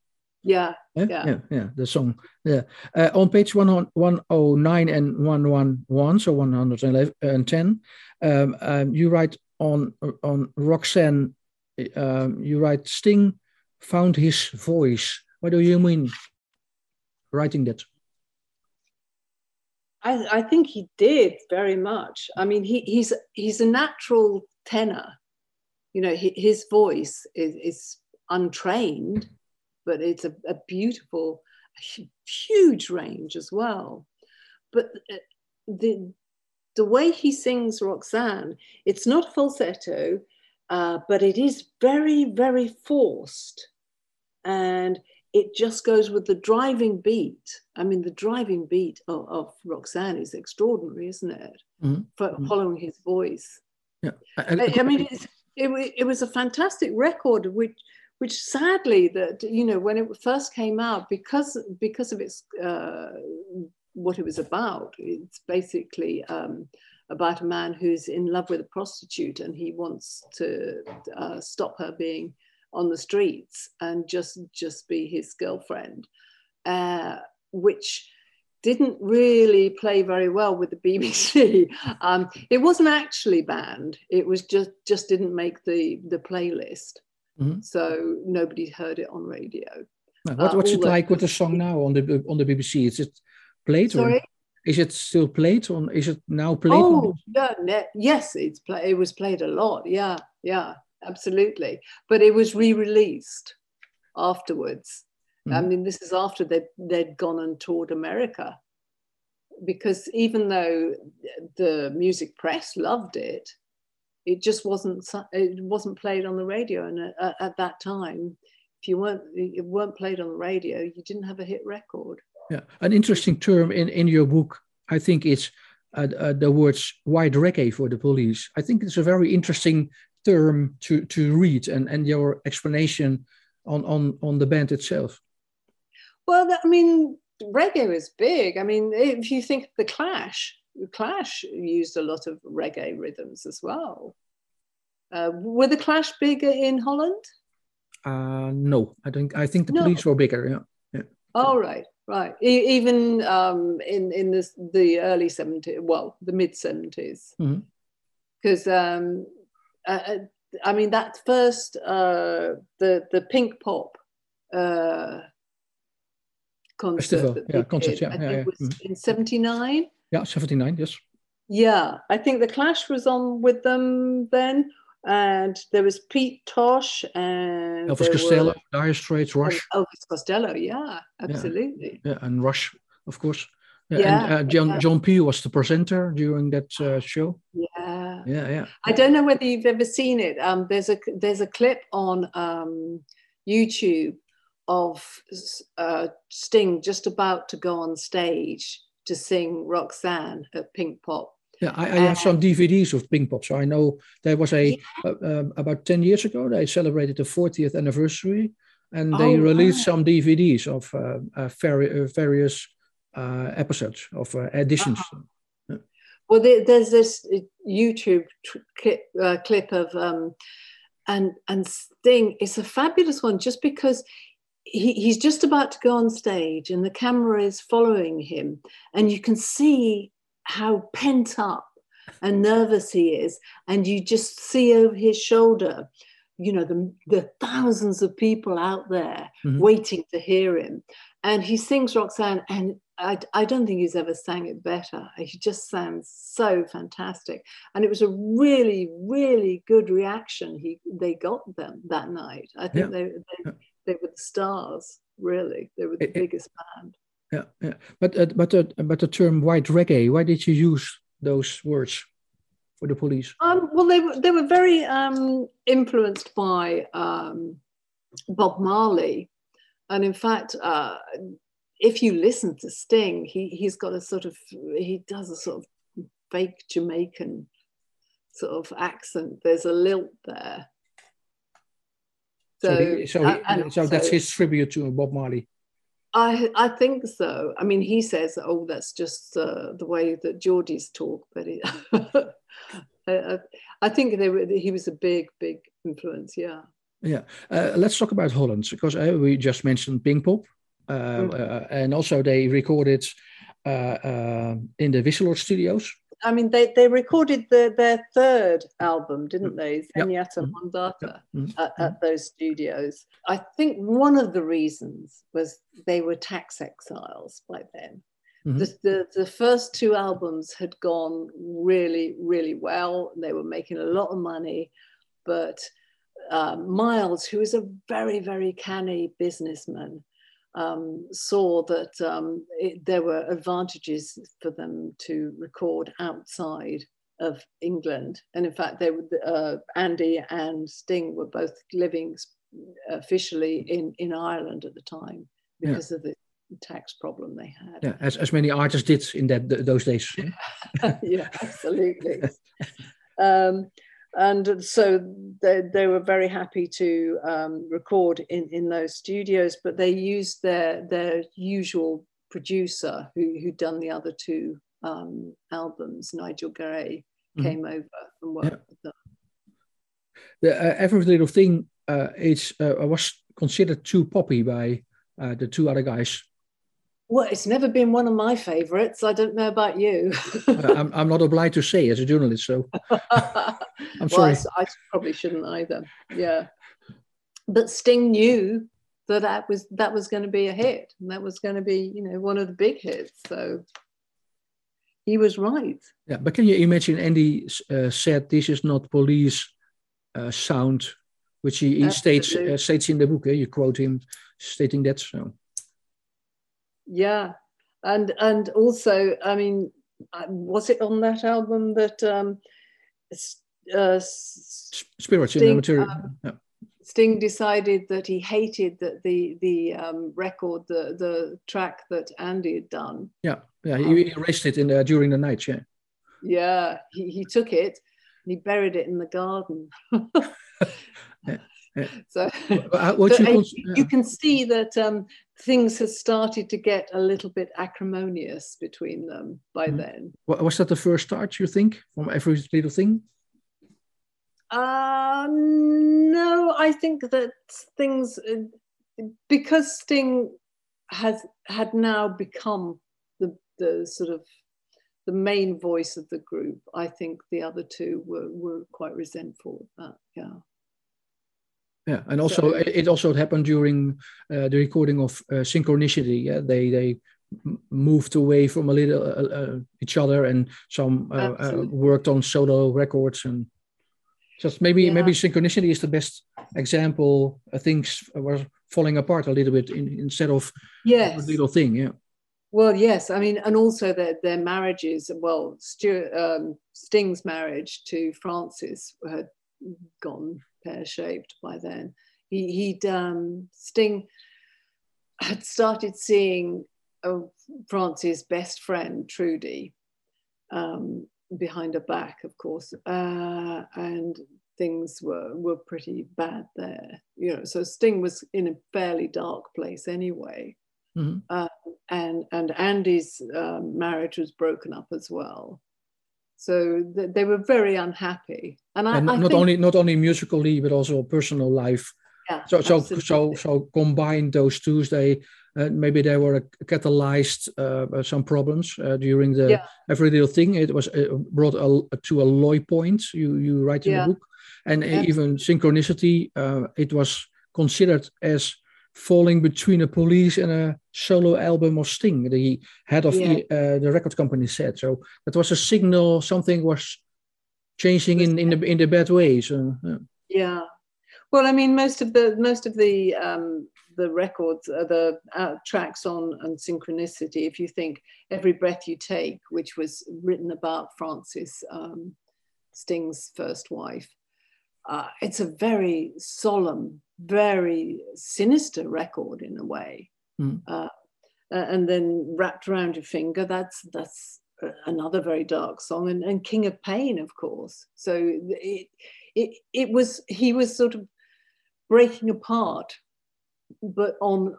[SPEAKER 2] Yeah,
[SPEAKER 1] yeah, yeah, yeah. yeah the song. Yeah, uh, on page 109 and one one one, so one hundred and ten, um, um, you write on on Roxanne. Um, you write Sting found his voice. What do you mean writing that?
[SPEAKER 2] I, I think he did very much. I mean, he, he's he's a natural tenor. You know, he, his voice is, is untrained, but it's a, a beautiful, huge range as well. But uh, the the way he sings Roxanne, it's not falsetto, uh, but it is very, very forced. And it just goes with the driving beat. I mean, the driving beat of, of Roxanne is extraordinary, isn't it? Mm-hmm. For mm-hmm. following his voice.
[SPEAKER 1] Yeah,
[SPEAKER 2] I, I, I mean, it, it was a fantastic record, which which sadly that you know when it first came out because because of its uh, what it was about it's basically um, about a man who's in love with a prostitute and he wants to uh, stop her being on the streets and just just be his girlfriend, uh, which didn't really play very well with the BBC. Um, it wasn't actually banned. It was just just didn't make the the playlist, mm-hmm. so nobody heard it on radio.
[SPEAKER 1] what, what's uh, it like with the song now on the on the BBC? Is it played?
[SPEAKER 2] Sorry.
[SPEAKER 1] Or is it still played on? Is it now played?
[SPEAKER 2] Oh, yeah, yes, it's play. It was played a lot. Yeah, yeah absolutely. But it was re-released afterwards. Mm. I mean, this is after they they'd gone and toured America, because even though the music press loved it, it just wasn't it wasn't played on the radio. And at, at that time, if you weren't it weren't played on the radio, you didn't have a hit record.
[SPEAKER 1] Yeah, an interesting term in in your book, I think, is uh, uh, the words white reggae for the police. I think it's a very interesting term to, to read and, and your explanation on, on, on the band itself?
[SPEAKER 2] Well, I mean, reggae is big. I mean, if you think the Clash, Clash used a lot of reggae rhythms as well. Uh, were the Clash bigger in Holland?
[SPEAKER 1] Uh, no, I think I think the no. police were bigger. Yeah. yeah.
[SPEAKER 2] Oh right, right. E- even um, in in the the early seventies, well, the mid seventies, because mm-hmm. um, uh, uh, I mean, that first, uh, the, the Pinkpop uh, concert.
[SPEAKER 1] Festival, yeah, concert, yeah,
[SPEAKER 2] yeah,
[SPEAKER 1] yeah.
[SPEAKER 2] was mm. in 79.
[SPEAKER 1] Yeah, 79, yes.
[SPEAKER 2] Yeah, I think The Clash was on with them then. And there was Pete Tosh and
[SPEAKER 1] Elvis Costello, were, Dire Straits, Rush.
[SPEAKER 2] Elvis Costello, yeah, absolutely.
[SPEAKER 1] Yeah, yeah and Rush, of course. Yeah, yeah and uh, John yeah. John Peel was the presenter during that uh, show.
[SPEAKER 2] Yeah,
[SPEAKER 1] yeah, yeah.
[SPEAKER 2] I don't know whether you've ever seen it. Um, there's a there's a clip on um, YouTube of uh, Sting just about to go on stage to sing Roxanne at Pinkpop.
[SPEAKER 1] Yeah, I, I have some DVDs of Pinkpop, so I know there was a yeah. uh, about ten years ago they celebrated the 40th anniversary, and they oh, released wow. some DVDs of uh, uh, various uh, episodes of uh, editions.
[SPEAKER 2] Uh-huh. Well, there, there's this YouTube clip, uh, clip of um, and and Sting. It's a fabulous one, just because he, he's just about to go on stage, and the camera is following him, and you can see how pent up and nervous he is, and you just see over his shoulder you know the, the thousands of people out there mm-hmm. waiting to hear him and he sings roxanne and I, I don't think he's ever sang it better. He just sounds so fantastic, and it was a really, really good reaction. He they got them that night. I think yeah. they, they, they were the stars. Really, they were the it, biggest band.
[SPEAKER 1] Yeah, yeah. But uh, but uh, but the term white reggae. Why did you use those words for the police?
[SPEAKER 2] Um, well, they were they were very um, influenced by um, Bob Marley, and in fact. Uh, if you listen to Sting, he he's got a sort of he does a sort of fake Jamaican sort of accent. There's a lilt there.
[SPEAKER 1] So, so, so, he, so that's his tribute to Bob Marley.
[SPEAKER 2] I I think so. I mean, he says, "Oh, that's just uh, the way that Geordies talk," but it, I, I, think they were, he was a big, big influence. Yeah.
[SPEAKER 1] Yeah. Uh, let's talk about Holland because uh, we just mentioned Pinkpop, uh, mm. and also they recorded uh, uh, in the Wisseloord studios.
[SPEAKER 2] I mean, they, they recorded the, their third album, didn't they? Zenyatta yep. Mm-hmm. Mondatta yep. at, at, mm-hmm. those studios. I think one of the reasons was they were tax exiles by then. Mm-hmm. The, the, the, first two albums had gone really, really well. They were making a lot of money. But uh, Miles, who is a very, very canny businessman, um, saw that um, it, there were advantages for them to record outside of England. And in fact, they were, uh, Andy and Sting were both living officially in, in Ireland at the time because yeah. of the tax problem they had.
[SPEAKER 1] Yeah, as, as many artists did in that those days.
[SPEAKER 2] yeah, absolutely. um, and so they, they were very happy to um, record in, in those studios, but they used their their usual producer who who'd done the other two um, albums, Nigel Gray, mm-hmm. came over and worked yeah. with them.
[SPEAKER 1] The uh, Every Little Thing uh, is uh, was considered too poppy by uh, the two other guys
[SPEAKER 2] well, it's never been one of my favorites. I don't know about you.
[SPEAKER 1] I'm, I'm not obliged to say as a journalist, so I'm sorry.
[SPEAKER 2] Well, I, I, probably shouldn't either. Yeah, but Sting knew that that was that was going to be a hit, and that was going to be you know one of the big hits. So he was right.
[SPEAKER 1] Yeah, but can you imagine? Andy uh, said this is not police uh, sound, which he, he states uh, states in the book. Eh? You quote him stating that. So
[SPEAKER 2] yeah and and also i mean uh, was it on that album that um uh,
[SPEAKER 1] Sting, um, yeah.
[SPEAKER 2] Sting decided that he hated that the the um, record, the the track that Andy had done.
[SPEAKER 1] Yeah, yeah, he, um, erased it in the, during the night. Yeah,
[SPEAKER 2] yeah, he, he took it and he buried it in the garden. yeah. So, uh, so you, you, can see that um, things had started to get a little bit acrimonious between them by mm. then.
[SPEAKER 1] Was that the first start, you think, from every little thing?
[SPEAKER 2] Uh, no, I think that things, uh, because Sting has had now become the, the sort of the main voice of the group, I think the other two were, were quite resentful of that, yeah.
[SPEAKER 1] Yeah, and also so, it also happened during uh, the recording of uh, Synchronicity. Yeah, they they moved away from a little uh, uh each other, and some uh, uh, worked on solo records, and just maybe yeah. maybe Synchronicity is the best example. things were falling apart a little bit in, instead of
[SPEAKER 2] yes.
[SPEAKER 1] a little thing. Yeah.
[SPEAKER 2] Well, yes, I mean, and also their their marriages. Well, Stewart, um, Sting's marriage to Frances had gone pear shaped by then. He, he'd um, Sting had started seeing uh, France's best friend Trudie um, behind her back, of course, uh, and things were were pretty bad there. You know, so Sting was in a fairly dark place anyway. Mm-hmm. Uh, and and Andy's um, marriage was broken up as well so th- they were very unhappy.
[SPEAKER 1] And, I, and I not think, only not only musically but also personal life. Yeah, so so so so combine those two they uh, maybe they were catalyzed uh, uh, some problems uh, during the yeah. every little thing. It was uh, brought a, to a low point you you write in yeah. the book. And even synchronicity uh, it was considered as falling between a police and a solo album of Sting, the head of yeah. uh, the record company said. So that was a signal something was changing in, in the in the bad way. So
[SPEAKER 2] yeah. yeah. Well, I mean, most of the most of the um, the records, uh, the uh, tracks on and synchronicity. If you think "Every Breath You Take," which was written about Frances um, Sting's first wife, uh, it's a very solemn, very sinister record in a way. Mm. Uh, uh, and then wrapped around your finger. That's that's another very dark song, and, and King of Pain, of course. So it it it was he was sort of breaking apart, but on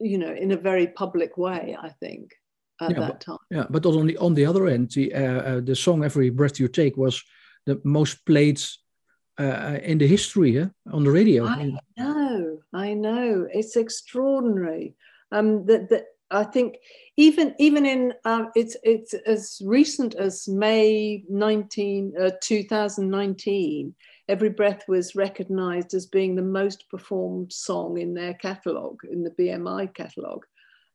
[SPEAKER 2] you know in a very public way. I think at
[SPEAKER 1] yeah,
[SPEAKER 2] that
[SPEAKER 1] but,
[SPEAKER 2] time.
[SPEAKER 1] Yeah, but on the on the other end, the uh, uh, the song "Every Breath You Take" was the most played uh, in the history eh? on the radio.
[SPEAKER 2] I know, I know. It's extraordinary. Um, that that I think even even in uh, it's it's as recent as May 19 uh, 2019. Every Breath was recognised as being the most performed song in their catalogue, in the BMI catalogue,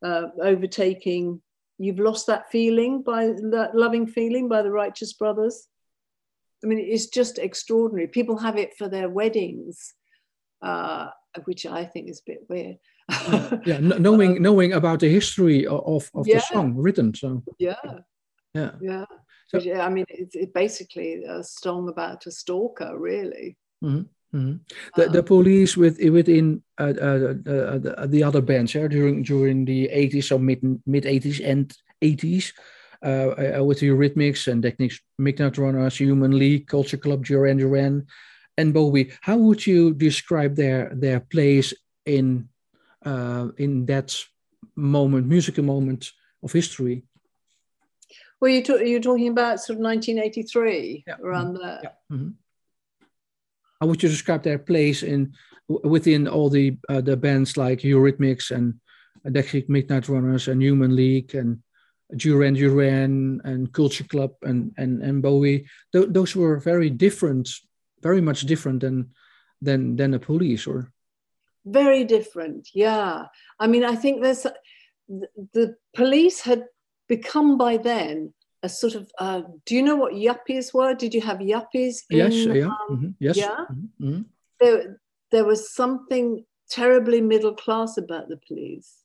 [SPEAKER 2] uh, overtaking "You've Lost That Feeling" by that loving feeling by the Righteous Brothers. I mean, it's just extraordinary. People have it for their weddings, uh, which I think is a bit weird.
[SPEAKER 1] yeah, knowing knowing about the history of, of
[SPEAKER 2] yeah.
[SPEAKER 1] the song written. So
[SPEAKER 2] yeah,
[SPEAKER 1] yeah,
[SPEAKER 2] yeah. So, yeah I mean, it's, it's, basically a song about a stalker, really.
[SPEAKER 1] Mm-hmm. Mm-hmm. The, um, the police with within uh, uh, uh, the other bands yeah, during during the 80s, or mid mid 80s and 80s, uh, with the Eurythmics and Midnight Runners, Human League, Culture Club, Duran Duran, and Bowie. How would you describe their their place in uh, in that moment, musical moment of history?
[SPEAKER 2] Well, you talk, you're talking about sort of 1983, yeah. around
[SPEAKER 1] mm-hmm.
[SPEAKER 2] there.
[SPEAKER 1] Yeah. Mm-hmm. How would you describe their place in within all the uh, the bands like Eurythmics and Dexys Midnight Runners and Human League and Duran Duran and Culture Club and and and Bowie? Th- those were very different, very much different than than than the Police, or
[SPEAKER 2] very different. Yeah, I mean, I think there's the police had become by then a sort of. Uh, do you know what yuppies were? Did you have yuppies?
[SPEAKER 1] In, yes. Yeah. Um, mm-hmm. Yes.
[SPEAKER 2] Yeah.
[SPEAKER 1] Mm-hmm. mm-hmm.
[SPEAKER 2] There, there was something terribly middle class about the police.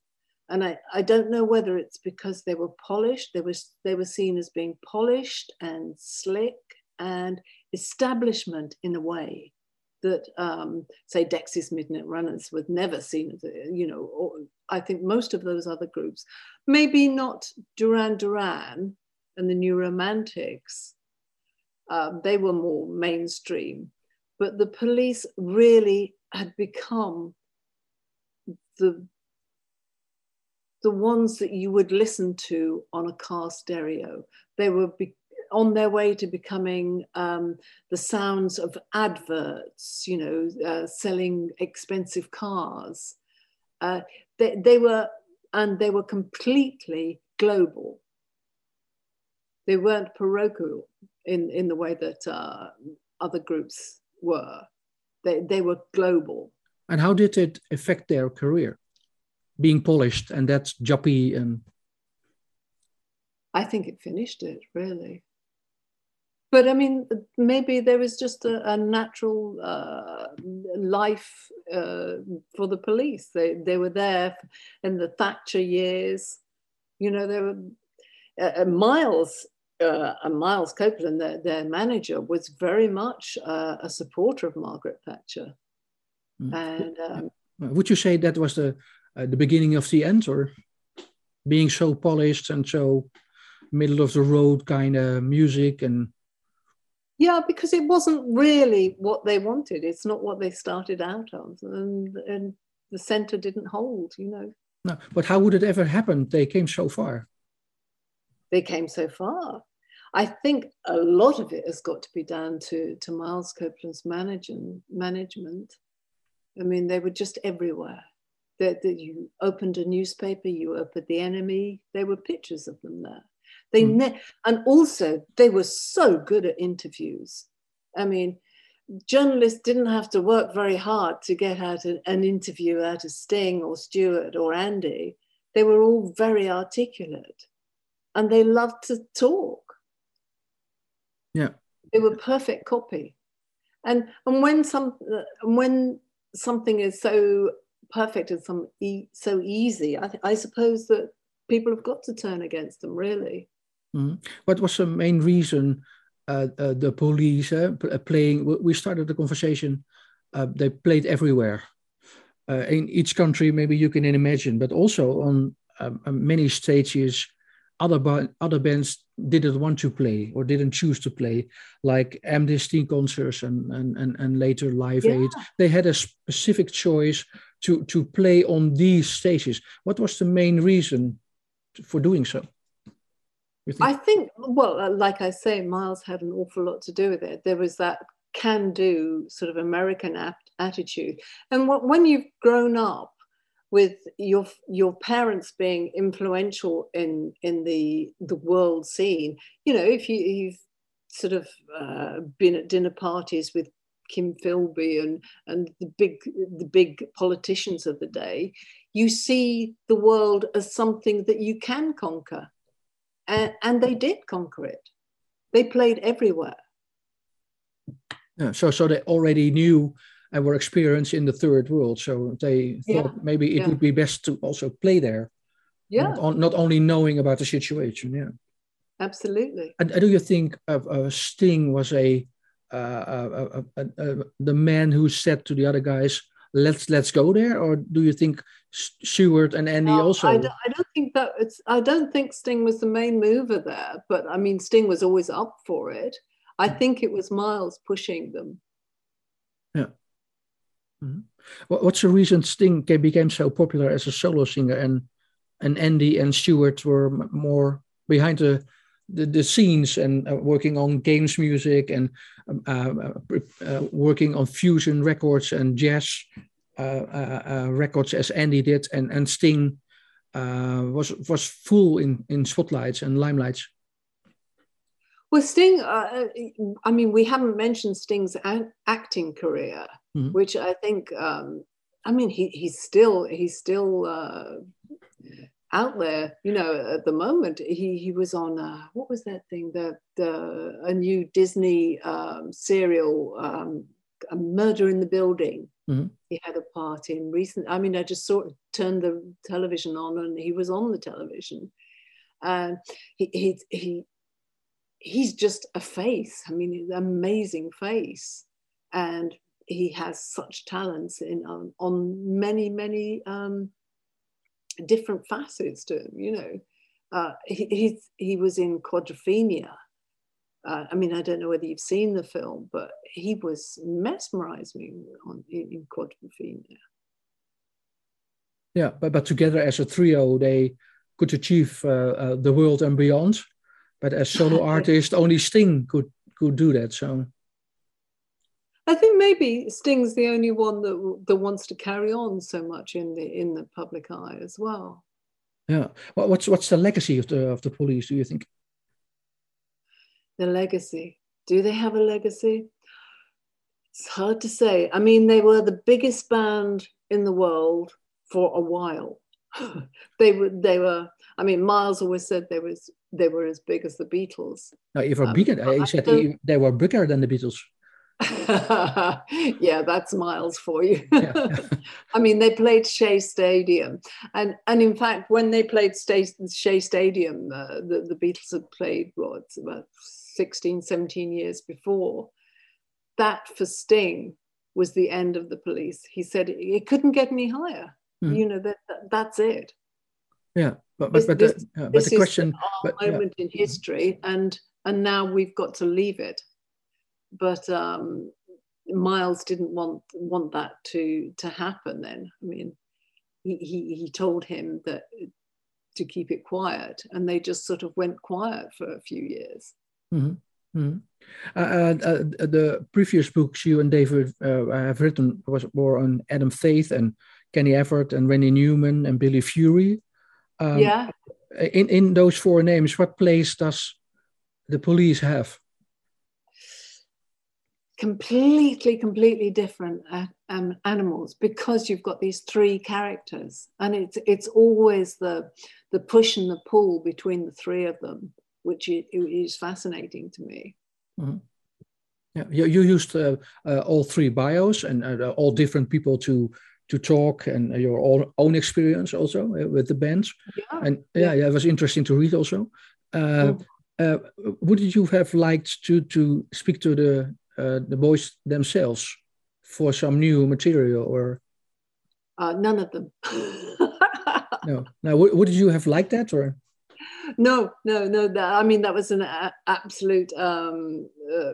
[SPEAKER 2] And I, I don't know whether it's because they were polished, they was they were seen as being polished and slick and establishment in a way that um, say Dexys Midnight Runners were never seen as, you know, or I think most of those other groups, maybe not Duran Duran and the New Romantics, um, they were more mainstream, but the police really had become the the ones that you would listen to on a car stereo. They were be- on their way to becoming um, the sounds of adverts, you know, uh, selling expensive cars. Uh, they, they were, and they were completely global. They weren't parochial in, in the way that uh, other groups were. They, they were global.
[SPEAKER 1] And how did it affect their career? Being polished and that's juppy and.
[SPEAKER 2] I think it finished it really but I mean, maybe there was just a, a natural uh, life uh, for the police. They, they were there in the Thatcher years. You know, there were uh, uh Miles. Uh, and Miles Copeland, their, their manager, was very much uh, a supporter of Margaret Thatcher. Mm. And um,
[SPEAKER 1] would you say that was the the beginning of the end, or being so polished and so middle of the road kind of music and
[SPEAKER 2] yeah, because it wasn't really what they wanted. It's not what they started out of, and, and the center didn't hold. You know.
[SPEAKER 1] No, but how would it ever happen? They came so far.
[SPEAKER 2] They came so far. I think a lot of it has got to be down to, to Miles Copeland's managing, management. I mean, they were just everywhere. That, that you opened a newspaper, you opened the NME, there were pictures of them there. They mm. ne- and also they were so good at interviews. I mean, journalists didn't have to work very hard to get out an, an interview out of Sting or Stewart or Andy. They were all very articulate, and they loved to talk.
[SPEAKER 1] Yeah,
[SPEAKER 2] they were perfect copy. And and when some when something is so perfect and some e- so easy, I, I suppose that people have got to turn against them really.
[SPEAKER 1] Mm. What was the main reason uh, uh, the police uh, playing? We started the conversation. Uh, they played everywhere uh, in each country. Maybe you can imagine, but also on um, many stages other other bands didn't want to play or didn't choose to play, like Amnesty concerts and and and, and later Live yeah. Aid. They had a specific choice to to play on these stages. What was the main reason for doing so?
[SPEAKER 2] Think? I think, well, uh, like I say, Miles had an awful lot to do with it. There was that can-do sort of American attitude, and what, when you've grown up with your your parents being influential in in the the world scene you know if you, you've sort of uh, been at dinner parties with Kim Philby and and the big the big politicians of the day you see the world as something that you can conquer and, and they did conquer it they played everywhere
[SPEAKER 1] yeah, so so they already knew and were experienced in the third world. So they thought yeah. maybe it yeah. would be best to also play there.
[SPEAKER 2] Yeah.
[SPEAKER 1] Not, not, only knowing about the situation. Yeah.
[SPEAKER 2] Absolutely.
[SPEAKER 1] And, do you think uh, Sting was a, uh, uh, uh, the man who said to the other guys, "Let's let's go there," or do you think Stewart and Andy also?
[SPEAKER 2] I don't, I don't think that it's. I don't think Sting was the main mover there, but I mean, Sting was always up for it. I hmm. think it was Miles pushing them.
[SPEAKER 1] Yeah. Mm-hmm. What's the reason Sting became so popular as a solo singer, and and Andy and Stewart were more behind the the, the scenes and uh, working on games music and um, uh, uh, working on fusion records and jazz uh, uh, uh, records as Andy did, and and Sting was was full in in spotlights and limelights.
[SPEAKER 2] Well, Sting, I mean, we haven't mentioned Sting's a- acting career mm-hmm. which I think, um, I mean, he, he's still he's still uh, out there. You know, at the moment, he he was on uh, what was that thing? The the a new Disney um, serial, um, a Murder in the Building. Mm-hmm. He had a part in recent. I mean, I just sort of turned the television on, and he was on the television. And he he he he's just a face. I mean, an amazing face, and he has such talents in um, on many many um, different facets to him. You know, uh, he he was in Quadrophenia. Uh, I mean, I don't know whether you've seen the film, but he was mesmerizing me on, in, in Quadrophenia.
[SPEAKER 1] Yeah, but but together as a trio, they could achieve uh, uh the world and beyond. But as solo artist, only Sting could could do that. So
[SPEAKER 2] I think maybe Sting's the only one that that wants to carry on so much in the in the public eye as well.
[SPEAKER 1] Yeah. What's what's the legacy of the of the police? Do you think?
[SPEAKER 2] The legacy. Do they have a legacy? It's hard to say. I mean, they were the biggest band in the world for a while. they were. They were. I mean, Miles always said they was they were as big as the Beatles.
[SPEAKER 1] No, even um, bigger. He said they were bigger than the Beatles.
[SPEAKER 2] yeah, that's miles for you. I mean, they played Shea Stadium, and and in fact, when they played Shea Stadium, uh, the the Beatles had played what about 16, 17 years before. That for Sting was the end of the police. He said it, couldn't get any higher. Mm. You know that, that, that's it.
[SPEAKER 1] Yeah, but but, but, this, the, uh, but the question,
[SPEAKER 2] but, moment yeah. in history, and and now we've got to leave it but um, Miles didn't want want that to to happen. Then I mean, he, he he told him that to keep it quiet, and they just sort of went quiet for a few years.
[SPEAKER 1] Mm-hmm. Mm-hmm. Uh, uh, uh, the previous books you and David uh, have written was more on Adam Faith and Kenny Everett and Randy Newman and Billy Fury.
[SPEAKER 2] Um, yeah.
[SPEAKER 1] In in those four names, what place does the police have?
[SPEAKER 2] Completely completely different uh, um, animals because you've got these three characters and it's it's always the the push and the pull between the three of them which is, fascinating to me
[SPEAKER 1] mm-hmm. yeah you, you used uh, uh, all three bios and uh, all different people to to talk and your own, own experience also uh, with the bands
[SPEAKER 2] yeah.
[SPEAKER 1] and yeah, yeah, it was interesting to read also uh, mm. would you have liked to to speak to the uh, the boys themselves for some new material or
[SPEAKER 2] uh, none of them
[SPEAKER 1] no. Now, would you have liked that or?
[SPEAKER 2] No, no, no. That, I mean, that was an absolute um, uh,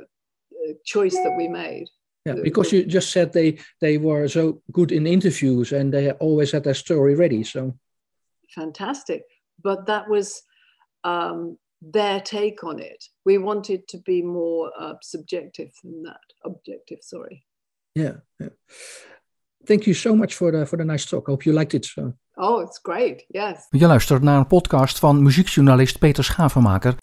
[SPEAKER 2] choice that we made.
[SPEAKER 1] Yeah, because you just said they they were so good in interviews and they always had their story ready. So
[SPEAKER 2] fantastic. But that was um, their take on it. We wanted to be more uh, subjective than that. Objective, sorry.
[SPEAKER 1] Yeah, yeah. Thank you so much for the for the nice talk. I hope you liked it. So.
[SPEAKER 2] Oh, it's great. Yes.
[SPEAKER 1] Je luistert naar een podcast van muziekjournalist Peter Schavenmaker.